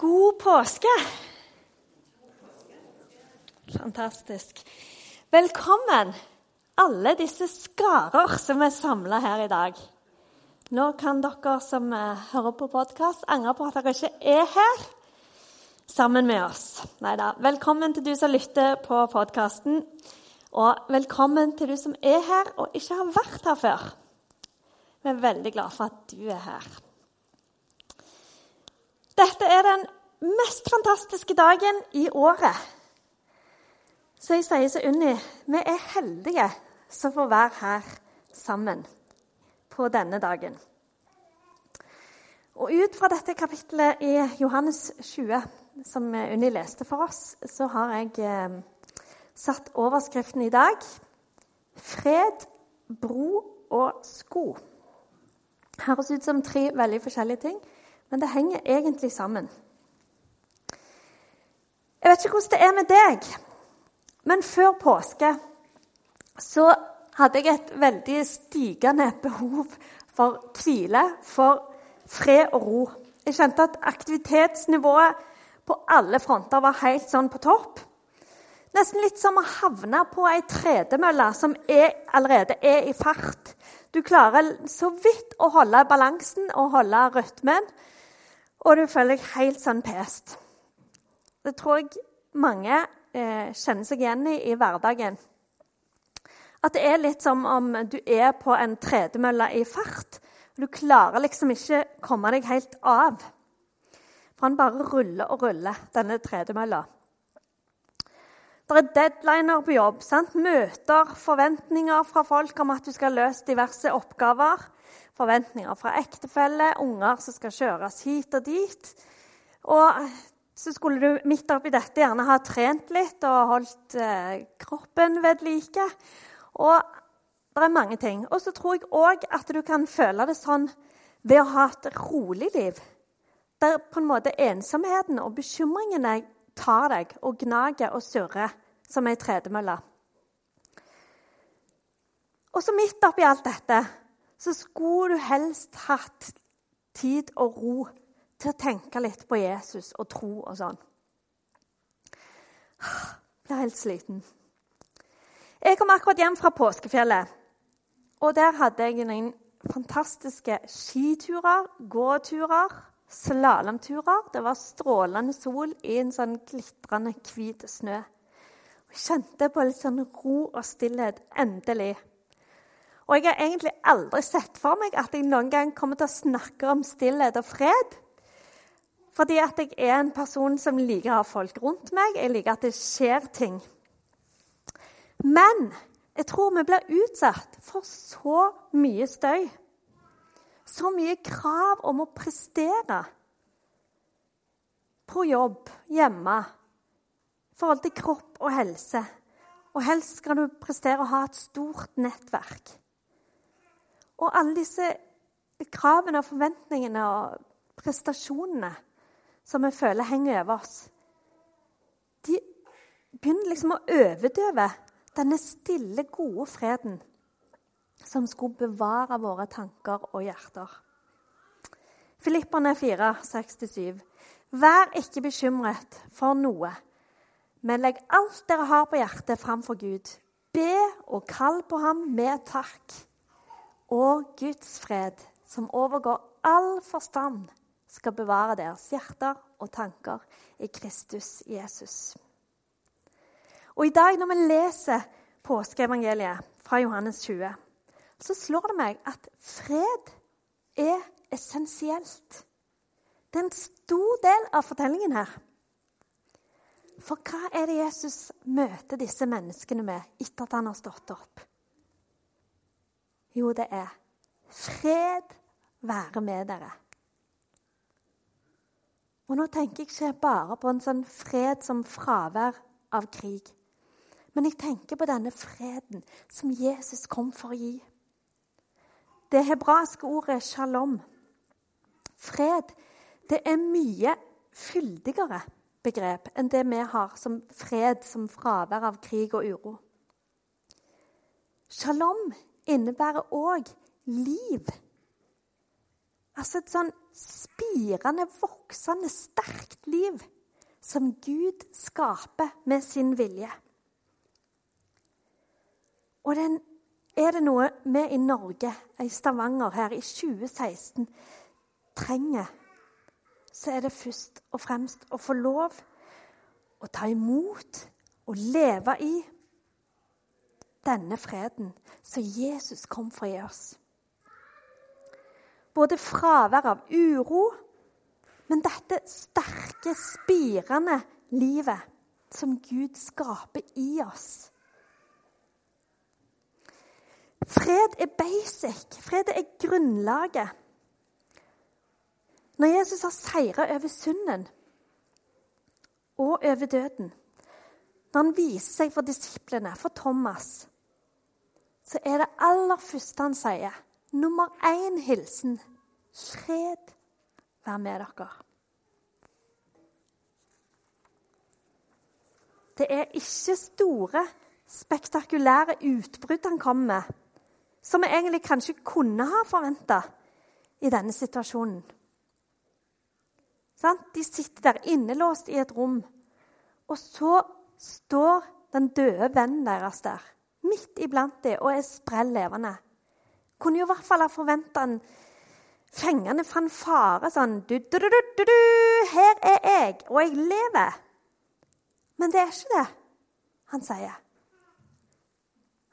God påske! Fantastisk. Velkommen, alle disse skarer som er samla her i dag. Nå kan dere som eh, hører på podkast, angre på at dere ikke er her sammen med oss. Neida. Velkommen til du som lytter på podkasten. Og velkommen til du som er her og ikke har vært her før. Vi er veldig glad for at du er her. Dette er den mest fantastiske dagen i året. Så jeg sier til Unni vi er heldige som får være her sammen på denne dagen. Og Ut fra dette kapittelet i Johannes 20, som Unni leste for oss, så har jeg eh, satt overskriften i dag 'Fred, bro og sko'. Høres ut som tre veldig forskjellige ting. Men det henger egentlig sammen. Jeg vet ikke hvordan det er med deg, men før påske så hadde jeg et veldig stigende behov for hvile, for fred og ro. Jeg kjente at aktivitetsnivået på alle fronter var helt sånn på topp. Nesten litt som å havne på ei tredemølle som er, allerede er i fart. Du klarer så vidt å holde balansen og holde rytmen, og du føler deg helt sånn pest. Det tror jeg mange eh, kjenner seg igjen i i hverdagen. At det er litt som om du er på en tredemølle i fart. og Du klarer liksom ikke komme deg helt av. For han bare ruller og ruller, denne tredemølla. Det er deadliner på jobb. Sant? Møter, forventninger fra folk om at du skal løse diverse oppgaver forventninger fra ektefelle, unger som skal kjøres hit og dit. Og så skulle du midt oppi dette gjerne ha trent litt og holdt eh, kroppen ved like. Og det er mange ting. Og så tror jeg òg at du kan føle det sånn ved å ha et rolig liv. Der på en måte ensomheten og bekymringene tar deg og gnager og surrer som ei tredemølle. Og så midt oppi alt dette så skulle du helst hatt tid og ro til å tenke litt på Jesus og tro og sånn. Jeg Blir helt sliten. Jeg kom akkurat hjem fra påskefjellet. Og der hadde jeg noen fantastiske skiturer, gåturer, slalåmturer. Det var strålende sol i en sånn glitrende hvit snø. Jeg kjente på litt sånn ro og stillhet. Endelig. Og jeg har egentlig aldri sett for meg at jeg noen gang kommer til å snakke om stillhet og fred. Fordi at jeg er en person som liker å ha folk rundt meg. Jeg liker at det skjer ting. Men jeg tror vi blir utsatt for så mye støy. Så mye krav om å prestere. På jobb, hjemme, i forhold til kropp og helse. Og helst skal du prestere å ha et stort nettverk. Og alle disse kravene og forventningene og prestasjonene som vi føler henger over oss, de begynner liksom å overdøve denne stille, gode freden som skulle bevare våre tanker og hjerter. Filipperne 4, 6-7. Vær ikke bekymret for noe, men legg alt dere har på hjertet, framfor Gud. Be og kall på ham med takk og Guds fred, som overgår all forstand, skal bevare deres hjerter og tanker i Kristus Jesus. Og I dag når vi leser påskeevangeliet fra Johannes 20, så slår det meg at fred er essensielt. Det er en stor del av fortellingen her. For hva er det Jesus møter disse menneskene med etter at han har stått opp? Jo, det er 'Fred være med dere'. Og nå tenker jeg ikke bare på en sånn fred som fravær av krig. Men jeg tenker på denne freden som Jesus kom for å gi. Det hebraiske ordet shalom. Fred det er mye fyldigere begrep enn det vi har som fred som fravær av krig og uro. Shalom innebærer òg liv. Altså et sånn spirende, voksende, sterkt liv som Gud skaper med sin vilje. Og den, er det noe vi i Norge, i Stavanger her i 2016, trenger, så er det først og fremst å få lov å ta imot og leve i denne freden som Jesus kom for å gi oss. Både fravær av uro, men dette sterke, spirende livet som Gud skaper i oss. Fred er basic. Fred er grunnlaget. Når Jesus har seira over synden og over døden, når han viser seg for disiplene, for Thomas, så er det aller første han sier, nummer én hilsen Fred være med dere. Det er ikke store, spektakulære utbrudd han kommer med, som vi egentlig kanskje kunne ha forventa i denne situasjonen. De sitter der innelåst i et rom, og så står den døde vennen deres der, midt iblant dem, og er sprell levende. Kunne jo i hvert fall ha forventa en fengende fanfare sånn du, du, du, du, du, Her er jeg, og jeg lever. Men det er ikke det han sier.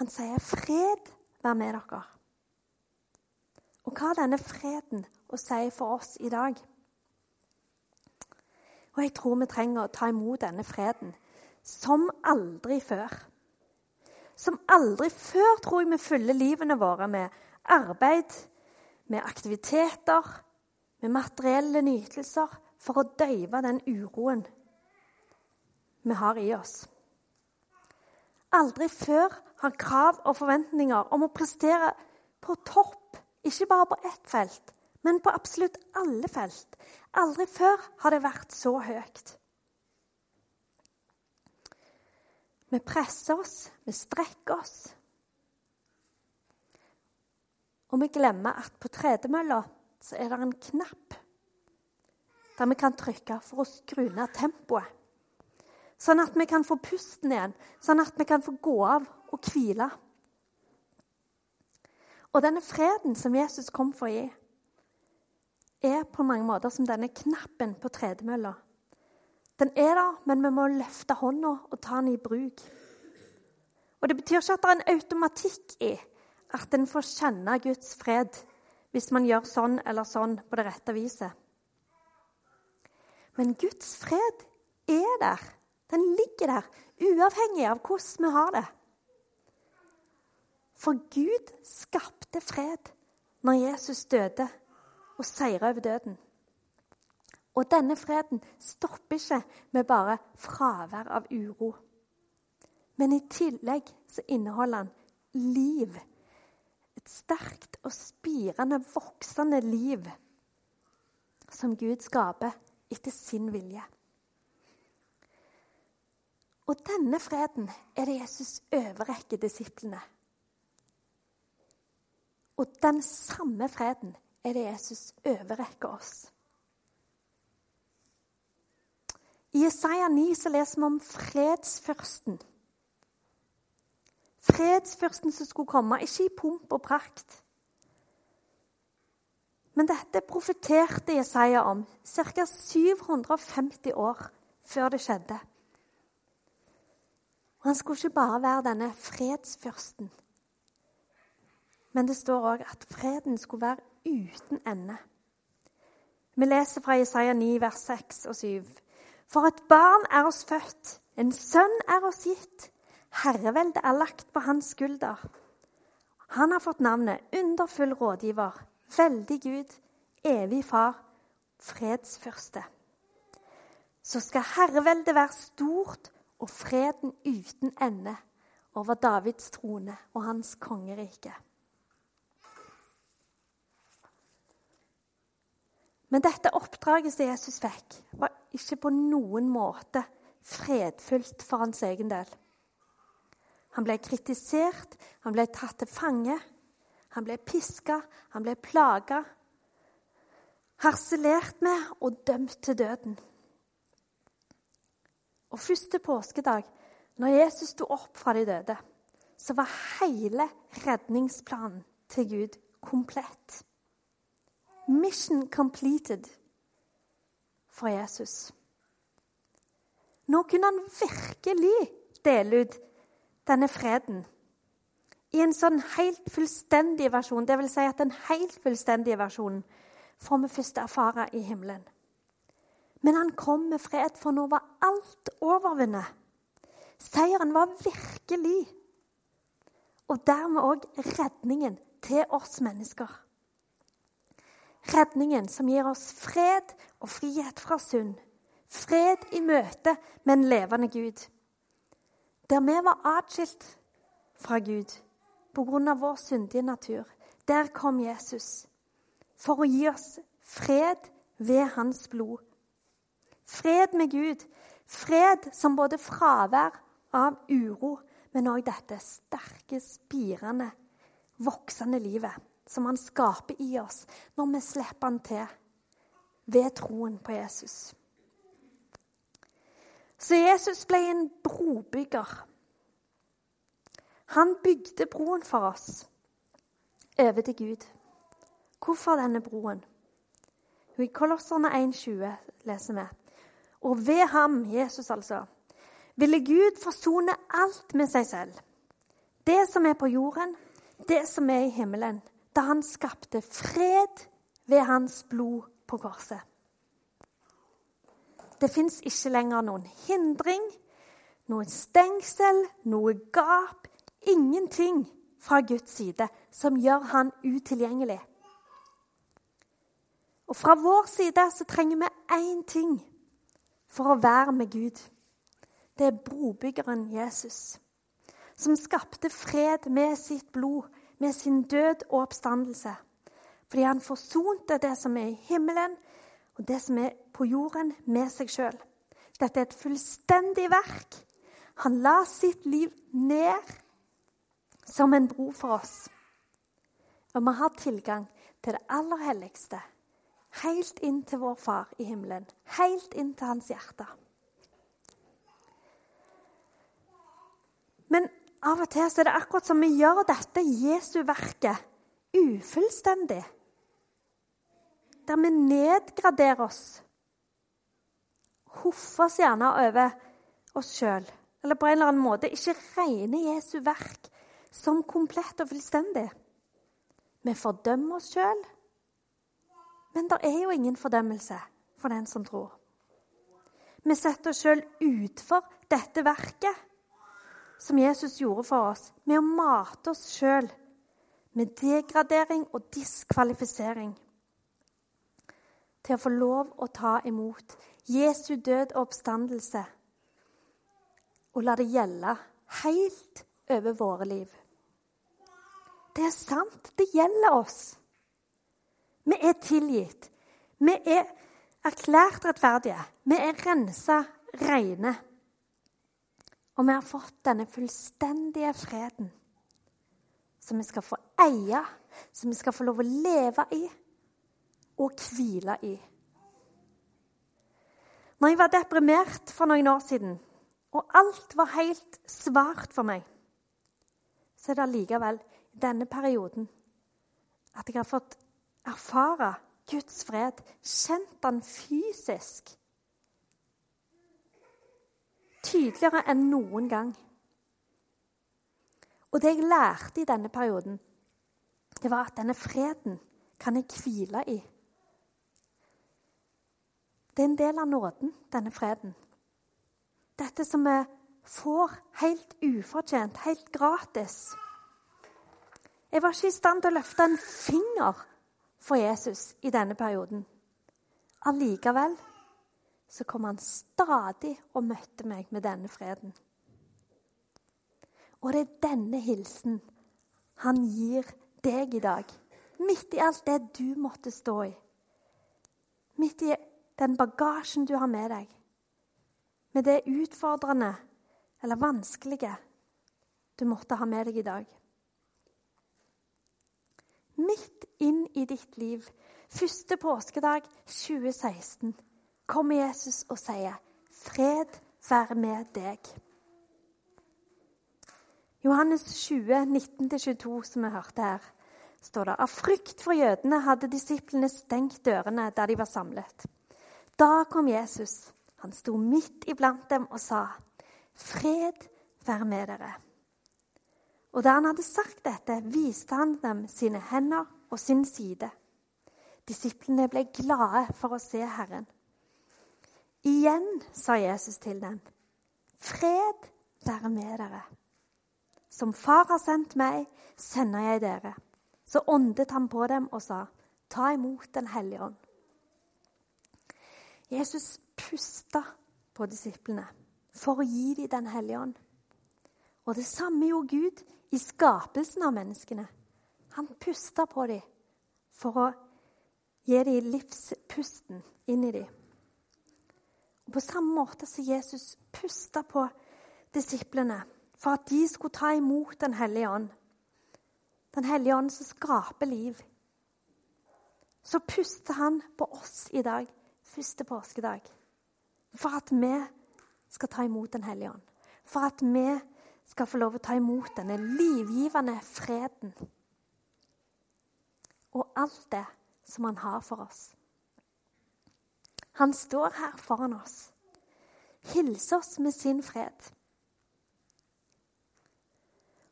Han sier 'fred være med dere'. Og hva har denne freden å si for oss i dag? Og jeg tror vi trenger å ta imot denne freden som aldri før. Som aldri før tror jeg vi fyller livene våre med arbeid, med aktiviteter, med materielle nytelser for å døyve den uroen vi har i oss. Aldri før har krav og forventninger om å prestere på topp, ikke bare på ett felt, men på absolutt alle felt. Aldri før har det vært så høyt. Vi presser oss, vi strekker oss. Og vi glemmer at på tredemølla så er det en knapp der vi kan trykke for å skru ned tempoet. Sånn at vi kan få pusten igjen, sånn at vi kan få gå av og hvile. Og denne freden som Jesus kom for å gi, er på mange måter som denne knappen på tredemølla. Den er der, men vi må løfte hånda og ta den i bruk. Og Det betyr ikke at det er en automatikk i at en får kjenne Guds fred hvis man gjør sånn eller sånn på det rette viset. Men Guds fred er der. Den ligger der, uavhengig av hvordan vi har det. For Gud skapte fred når Jesus døde og seira over døden. Og denne freden stopper ikke med bare fravær av uro. Men i tillegg så inneholder han liv. Et sterkt og spirende, voksende liv som Gud skaper etter sin vilje. Og denne freden er det Jesus overrekker disiplene. Og den samme freden er det Jesus overrekker oss. I Isaiah 9 så leser vi om fredsfyrsten. Fredsfyrsten som skulle komme, ikke i pomp og prakt. Men dette profeterte Jesaja om ca. 750 år før det skjedde. Han skulle ikke bare være denne fredsfyrsten, men det står òg at freden skulle være uten ende. Vi leser fra Jesaja 9, vers 6 og 7. For et barn er oss født, en sønn er oss gitt. Herreveldet er lagt på hans skulder. Han har fått navnet Underfull rådgiver, veldig Gud, evig far, fredsfyrste. Så skal herreveldet være stort og freden uten ende over Davids trone og hans kongerike. Men dette oppdraget som Jesus fikk, var ikke på noen måte fredfullt for hans egen del. Han ble kritisert, han ble tatt til fange, han ble piska, han ble plaga. harselert med og dømt til døden. Og første påskedag, når Jesus sto opp fra de døde, så var hele redningsplanen til Gud komplett. Mission completed for Jesus. Nå kunne han virkelig dele ut denne freden i en sånn helt fullstendig versjon. Det vil si at den helt fullstendige versjonen får vi først erfare i himmelen. Men han kom med fred, for nå var alt overvunnet. Seieren var virkelig. Og dermed òg redningen til oss mennesker. Redningen som gir oss fred og frihet fra synd. Fred i møte med en levende Gud. Der vi var atskilt fra Gud pga. vår syndige natur, der kom Jesus for å gi oss fred ved hans blod. Fred med Gud. Fred som både fravær av uro, men òg dette sterke, spirende, voksende livet som han skaper i oss når vi slipper han til ved troen på Jesus. Så Jesus ble en brobygger. Han bygde broen for oss over til Gud. Hvorfor denne broen? I Kolosserne 1,20 leser vi. Og ved ham, Jesus altså, ville Gud forsone alt med seg selv. Det som er på jorden, det som er i himmelen, da han skapte fred ved hans blod på korset. Det fins ikke lenger noen hindring, noen stengsel, noe gap. Ingenting fra Guds side som gjør han utilgjengelig. Og fra vår side så trenger vi én ting for å være med Gud. Det er brobyggeren Jesus, som skapte fred med sitt blod, med sin død og oppstandelse. Fordi han forsonte det som er i himmelen, og det som er på jorden, med seg sjøl. Dette er et fullstendig verk. Han la sitt liv ned som en bro for oss. Og vi har tilgang til det aller helligste. Helt inn til vår Far i himmelen. Helt inn til hans hjerte. Men av og til er det akkurat som vi gjør dette Jesu verket ufullstendig der vi nedgraderer oss. Hoffer oss gjerne over oss sjøl. Eller på en eller annen måte ikke regner Jesu verk som komplett og fullstendig. Vi fordømmer oss sjøl, men det er jo ingen fordømmelse for den som tror. Vi setter oss sjøl utfor dette verket som Jesus gjorde for oss, med å mate oss sjøl med degradering og diskvalifisering til å få lov å ta imot Jesu død og oppstandelse og la det gjelde helt over våre liv. Det er sant. Det gjelder oss. Vi er tilgitt. Vi er erklært rettferdige. Vi er rensa rene. Og vi har fått denne fullstendige freden som vi skal få eie, som vi skal få lov å leve i og hvile i. Når jeg var deprimert for noen år siden, og alt var helt svart for meg, så er det allikevel i denne perioden at jeg har fått erfare Guds fred, kjent den fysisk. Tydeligere enn noen gang. Og det jeg lærte i denne perioden, det var at denne freden kan jeg hvile i. Det er en del av nåden, denne freden. Dette som vi får helt ufortjent, helt gratis. Jeg var ikke i stand til å løfte en finger for Jesus i denne perioden. Allikevel så kom han stadig og møtte meg med denne freden. Og det er denne hilsen han gir deg i dag. Midt i alt det du måtte stå i. Midt i den bagasjen du har med deg, med det utfordrende eller vanskelige du måtte ha med deg i dag. Midt inn i ditt liv første påskedag 2016 kommer Jesus og sier, 'Fred være med deg'. Johannes 20, 19-22, som vi hørte her, står det av frykt for jødene hadde disiplene stengt dørene der de var samlet. Da kom Jesus. Han sto midt iblant dem og sa, 'Fred være med dere.' Og da han hadde sagt dette, viste han dem sine hender og sin side. Disiplene ble glade for å se Herren. Igjen sa Jesus til dem, 'Fred være med dere.' Som Far har sendt meg, sender jeg dere. Så åndet han på dem og sa, 'Ta imot Den hellige ånd.' Jesus pusta på disiplene for å gi dem Den hellige ånd. Og det samme gjorde Gud i skapelsen av menneskene. Han pusta på dem for å gi dem livspusten inn i dem. Og På samme måte som Jesus pusta på disiplene for at de skulle ta imot Den hellige ånd, Den hellige ånd som skaper liv, så puster han på oss i dag, første påskedag, for at vi skal ta imot Den hellige ånd. For at vi skal få lov å ta imot denne livgivende freden. Og alt det som han har for oss. Han står her foran oss. Hilser oss med sin fred.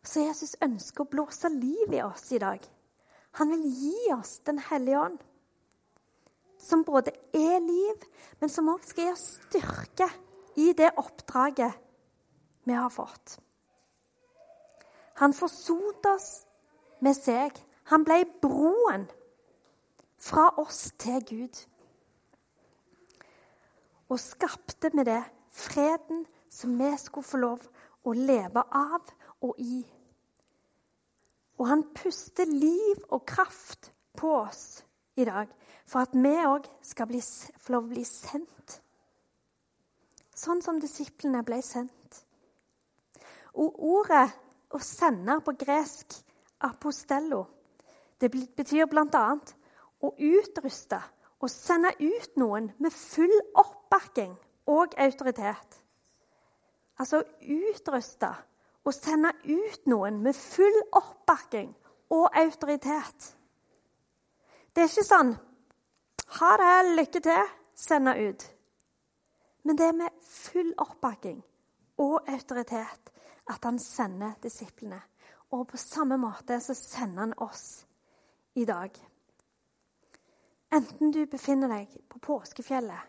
Så Jesus ønsker å blåse liv i oss i dag. Han vil gi oss Den hellige ånd. Som både er liv, men som også skal gi oss styrke i det oppdraget vi har fått. Han forsonte oss med seg. Han ble broen fra oss til Gud. Og skapte med det freden som vi skulle få lov å leve av og i. Og han puster liv og kraft på oss i dag for at vi òg skal bli, få lov å bli sendt. Sånn som disiplene ble sendt. Og ordet å sende på gresk apostello det betyr bl.a. å utruste og sende ut noen med full oppbakking og autoritet. Altså å utruste og sende ut noen med full oppbakking og autoritet. Det er ikke sånn 'Ha det, lykke til', sende ut. Men det er med full oppbakking og autoritet at han sender disiplene. Og på samme måte så sender han oss i dag. Enten du befinner deg på påskefjellet,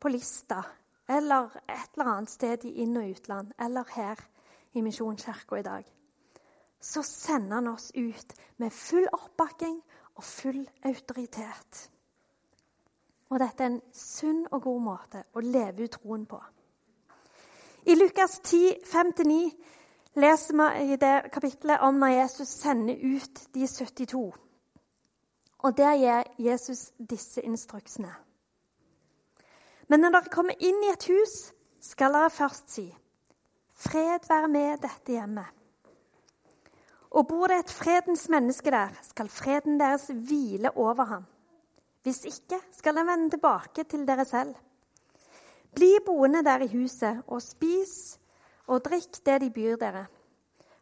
på Lista eller et eller annet sted i inn- og utland, eller her i Misjonskirka i dag, så sender han oss ut med full oppbakking og full autoritet. Og dette er en sunn og god måte å leve ut troen på. I Lukas 10, 5-9 leser vi i det kapitlet om når Jesus sender ut de 72. Og der gir Jesus disse instruksene. Men når dere kommer inn i et hus, skal dere først si:" Fred være med dette hjemmet. Og bor det et fredens menneske der, skal freden deres hvile over ham. Hvis ikke skal den vende tilbake til dere selv. Bli boende der i huset, og spis og drikk det de byr dere.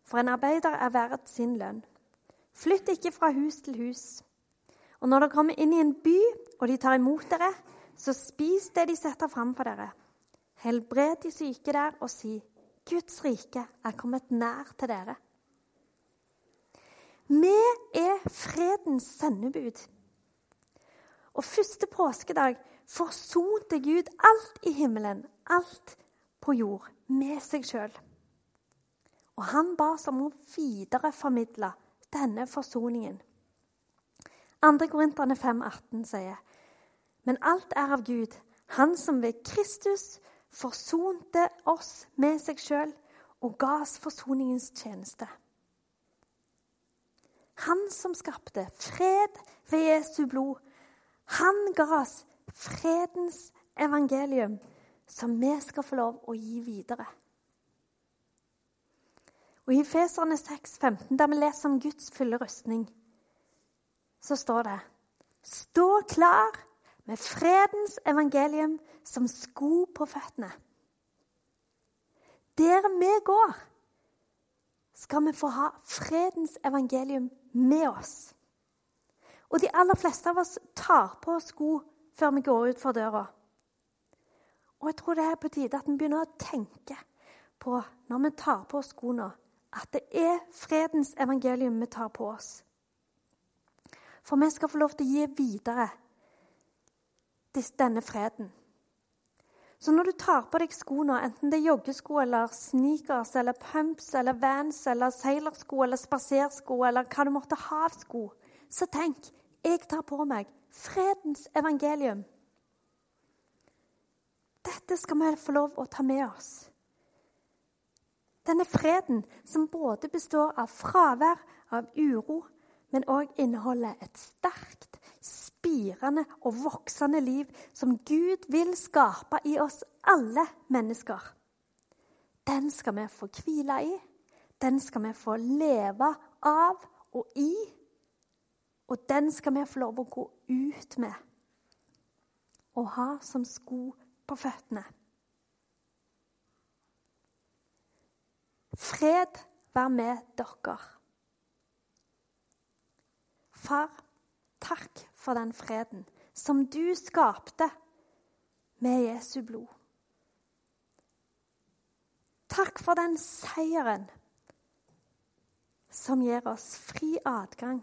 For en arbeider er verdt sin lønn. Flytt ikke fra hus til hus. Og når dere kommer inn i en by, og de tar imot dere, så spis det de setter fram for dere. Helbred de syke der, og si:" Guds rike er kommet nær til dere. Vi er fredens sendebud. Og første påskedag forsonte Gud alt i himmelen, alt på jord, med seg sjøl. Og han ba oss om å videreformidle denne forsoningen. 2. Korinterne 5,18 sier, men alt er av Gud, Han som ved Kristus forsonte oss med seg sjøl og ga oss forsoningens tjeneste. Han som skapte fred ved Jesu blod, han ga oss fredens evangelium, som vi skal få lov å gi videre. Og I Feserne 6, 15, der vi leser om Guds fulle rustning, så står det Stå klar med fredens evangelium som sko på føttene. Der vi går, skal vi få ha fredens evangelium med oss. Og de aller fleste av oss tar på sko før vi går ut for døra. Og jeg tror det er på tide at vi begynner å tenke på, når vi tar på skoene, at det er fredens evangelium vi tar på oss. For vi skal få lov til å gi videre denne freden. Så når du tar på deg skoene, enten det er joggesko eller sneakers eller pumps eller vans eller seilersko eller spasersko eller hva du måtte ha av sko, så tenk jeg tar på meg fredens evangelium. Dette skal vi få lov å ta med oss. Denne freden som både består av fravær av uro, men òg inneholder et sterkt, spirende og voksende liv som Gud vil skape i oss alle mennesker. Den skal vi få hvile i, den skal vi få leve av og i. Og den skal vi få lov å gå ut med og ha som sko på føttene. Fred være med dere. Far, takk for den freden som du skapte med Jesu blod. Takk for den seieren som gir oss fri adgang.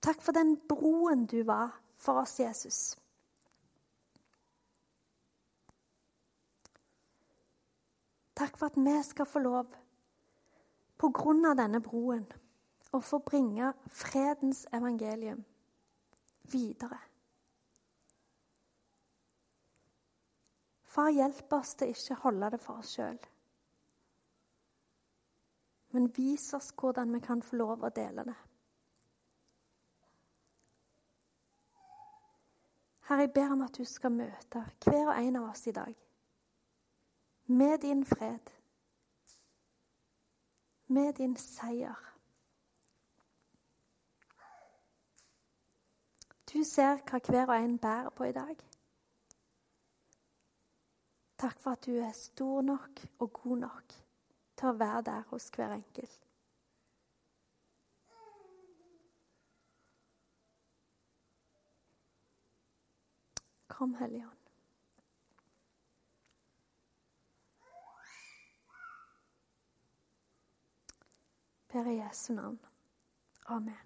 Takk for den broen du var for oss, Jesus. Takk for at vi skal få lov, på grunn av denne broen, å få bringe fredens evangelium videre. Far, hjelp oss til ikke å holde det for oss sjøl. Men vis oss hvordan vi kan få lov å dele det. Herre, jeg ber om at du skal møte hver og en av oss i dag med din fred, med din seier. Du ser hva hver og en bærer på i dag. Takk for at du er stor nok og god nok til å være der hos hver enkelt. Kom, Hellige Ånd. Ber i Jesu navn. Amen.